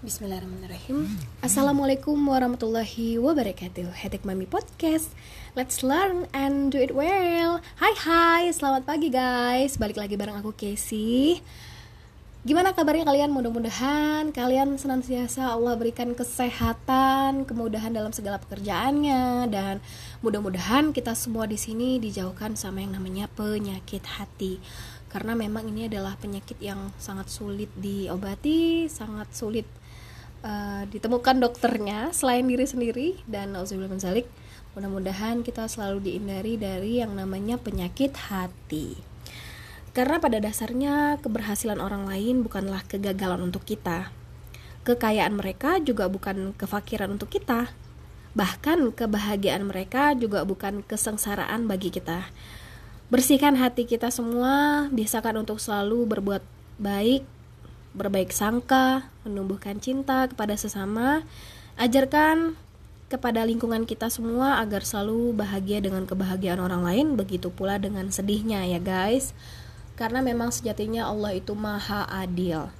Bismillahirrahmanirrahim. Assalamualaikum warahmatullahi wabarakatuh. Hetek Mami Podcast. Let's learn and do it well. Hai hai, selamat pagi guys. Balik lagi bareng aku Casey. Gimana kabarnya kalian? Mudah-mudahan kalian senantiasa Allah berikan kesehatan, kemudahan dalam segala pekerjaannya dan mudah-mudahan kita semua di sini dijauhkan sama yang namanya penyakit hati. Karena memang ini adalah penyakit yang sangat sulit diobati, sangat sulit uh, ditemukan dokternya selain diri sendiri dan auzubillah menzalik mudah-mudahan kita selalu dihindari dari yang namanya penyakit hati. Karena pada dasarnya keberhasilan orang lain bukanlah kegagalan untuk kita. Kekayaan mereka juga bukan kefakiran untuk kita. Bahkan kebahagiaan mereka juga bukan kesengsaraan bagi kita bersihkan hati kita semua biasakan untuk selalu berbuat baik berbaik sangka, menumbuhkan cinta kepada sesama, ajarkan kepada lingkungan kita semua agar selalu bahagia dengan kebahagiaan orang lain, begitu pula dengan sedihnya ya guys. Karena memang sejatinya Allah itu maha adil.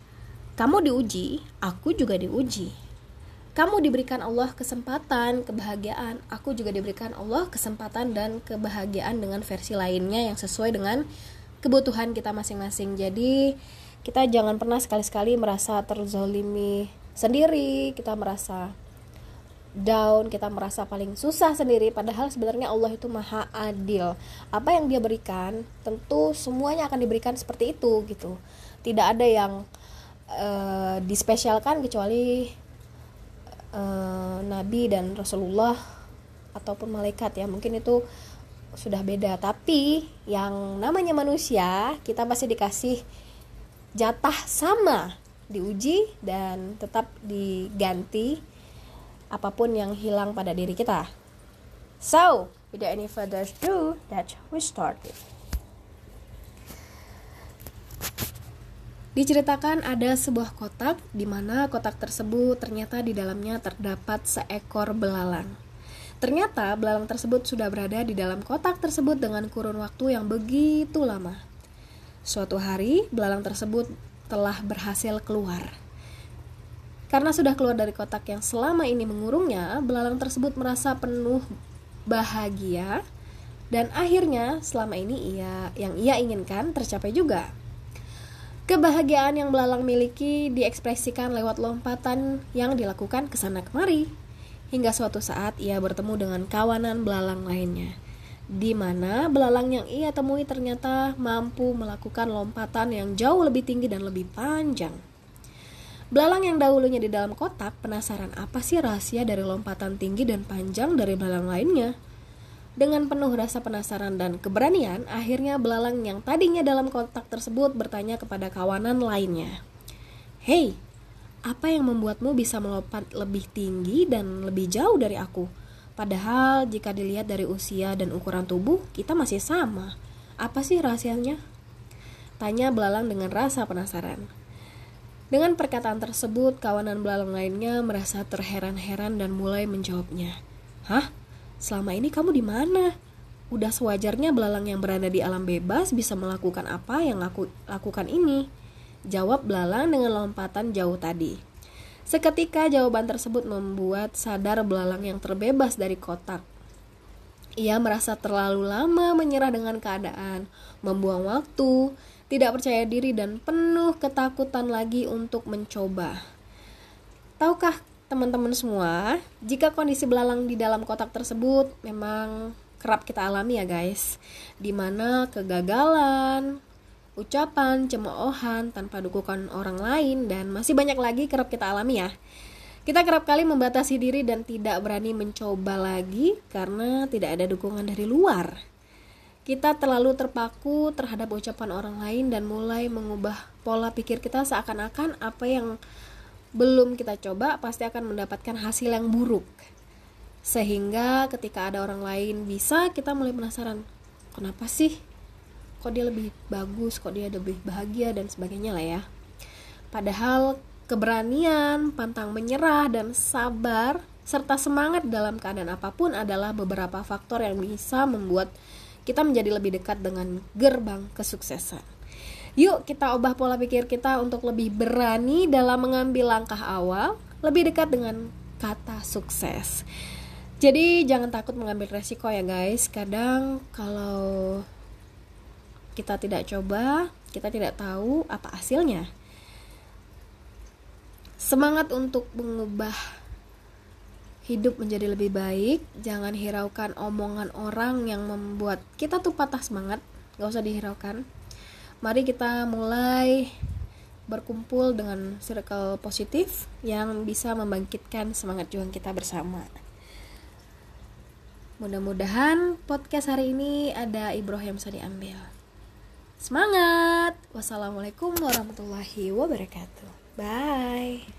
Kamu diuji, aku juga diuji. Kamu diberikan Allah kesempatan, kebahagiaan, aku juga diberikan Allah kesempatan dan kebahagiaan dengan versi lainnya yang sesuai dengan kebutuhan kita masing-masing. Jadi, kita jangan pernah sekali-sekali merasa terzolimi sendiri kita merasa down kita merasa paling susah sendiri. Padahal sebenarnya Allah itu maha adil. Apa yang dia berikan tentu semuanya akan diberikan seperti itu gitu. Tidak ada yang uh, dispesialkan kecuali uh, Nabi dan Rasulullah ataupun malaikat ya mungkin itu sudah beda tapi yang namanya manusia kita pasti dikasih jatah sama diuji dan tetap diganti apa pun yang hilang pada diri kita. So, without any further ado, that we started. Diceritakan ada sebuah kotak di mana kotak tersebut ternyata di dalamnya terdapat seekor belalang. Ternyata belalang tersebut sudah berada di dalam kotak tersebut dengan kurun waktu yang begitu lama. Suatu hari, belalang tersebut telah berhasil keluar. Karena sudah keluar dari kotak yang selama ini mengurungnya, belalang tersebut merasa penuh bahagia dan akhirnya selama ini ia yang ia inginkan tercapai juga. Kebahagiaan yang belalang miliki diekspresikan lewat lompatan yang dilakukan ke sana kemari. Hingga suatu saat ia bertemu dengan kawanan belalang lainnya di mana belalang yang ia temui ternyata mampu melakukan lompatan yang jauh lebih tinggi dan lebih panjang. Belalang yang dahulunya di dalam kotak penasaran apa sih rahasia dari lompatan tinggi dan panjang dari belalang lainnya. Dengan penuh rasa penasaran dan keberanian, akhirnya belalang yang tadinya dalam kotak tersebut bertanya kepada kawanan lainnya. Hei, apa yang membuatmu bisa melompat lebih tinggi dan lebih jauh dari aku? Padahal jika dilihat dari usia dan ukuran tubuh, kita masih sama. Apa sih rahasianya? Tanya belalang dengan rasa penasaran. Dengan perkataan tersebut, kawanan belalang lainnya merasa terheran-heran dan mulai menjawabnya. Hah? Selama ini kamu di mana? Udah sewajarnya belalang yang berada di alam bebas bisa melakukan apa yang aku lakukan ini. Jawab belalang dengan lompatan jauh tadi. Seketika jawaban tersebut membuat sadar belalang yang terbebas dari kotak. Ia merasa terlalu lama menyerah dengan keadaan, membuang waktu, tidak percaya diri dan penuh ketakutan lagi untuk mencoba. Tahukah teman-teman semua, jika kondisi belalang di dalam kotak tersebut memang kerap kita alami ya guys, di mana kegagalan, ucapan, cemoohan tanpa dukungan orang lain, dan masih banyak lagi kerap kita alami ya. Kita kerap kali membatasi diri dan tidak berani mencoba lagi karena tidak ada dukungan dari luar. Kita terlalu terpaku terhadap ucapan orang lain dan mulai mengubah pola pikir kita seakan-akan apa yang belum kita coba pasti akan mendapatkan hasil yang buruk. Sehingga ketika ada orang lain bisa kita mulai penasaran, kenapa sih? Kok dia lebih bagus kok dia lebih bahagia dan sebagainya lah ya. Padahal keberanian pantang menyerah dan sabar serta semangat dalam keadaan apa pun adalah beberapa faktor yang bisa membuat kita menjadi lebih dekat dengan gerbang kesuksesan Yuk kita ubah pola pikir kita untuk lebih berani dalam mengambil langkah awal, lebih dekat dengan kata sukses. Jadi jangan takut mengambil resiko ya guys. Kadang kalau kita tidak coba, kita tidak tahu apa hasilnya. Semangat untuk mengubah hidup menjadi lebih baik. Jangan hiraukan omongan orang yang membuat kita tuh patah semangat. Gak usah dihiraukan mari kita mulai berkumpul dengan circle positif yang bisa membangkitkan semangat juang kita bersama. Mudah-mudahan podcast hari ini ada yang bisa diambil. Semangat! Wassalamualaikum warahmatullahi wabarakatuh. Bye.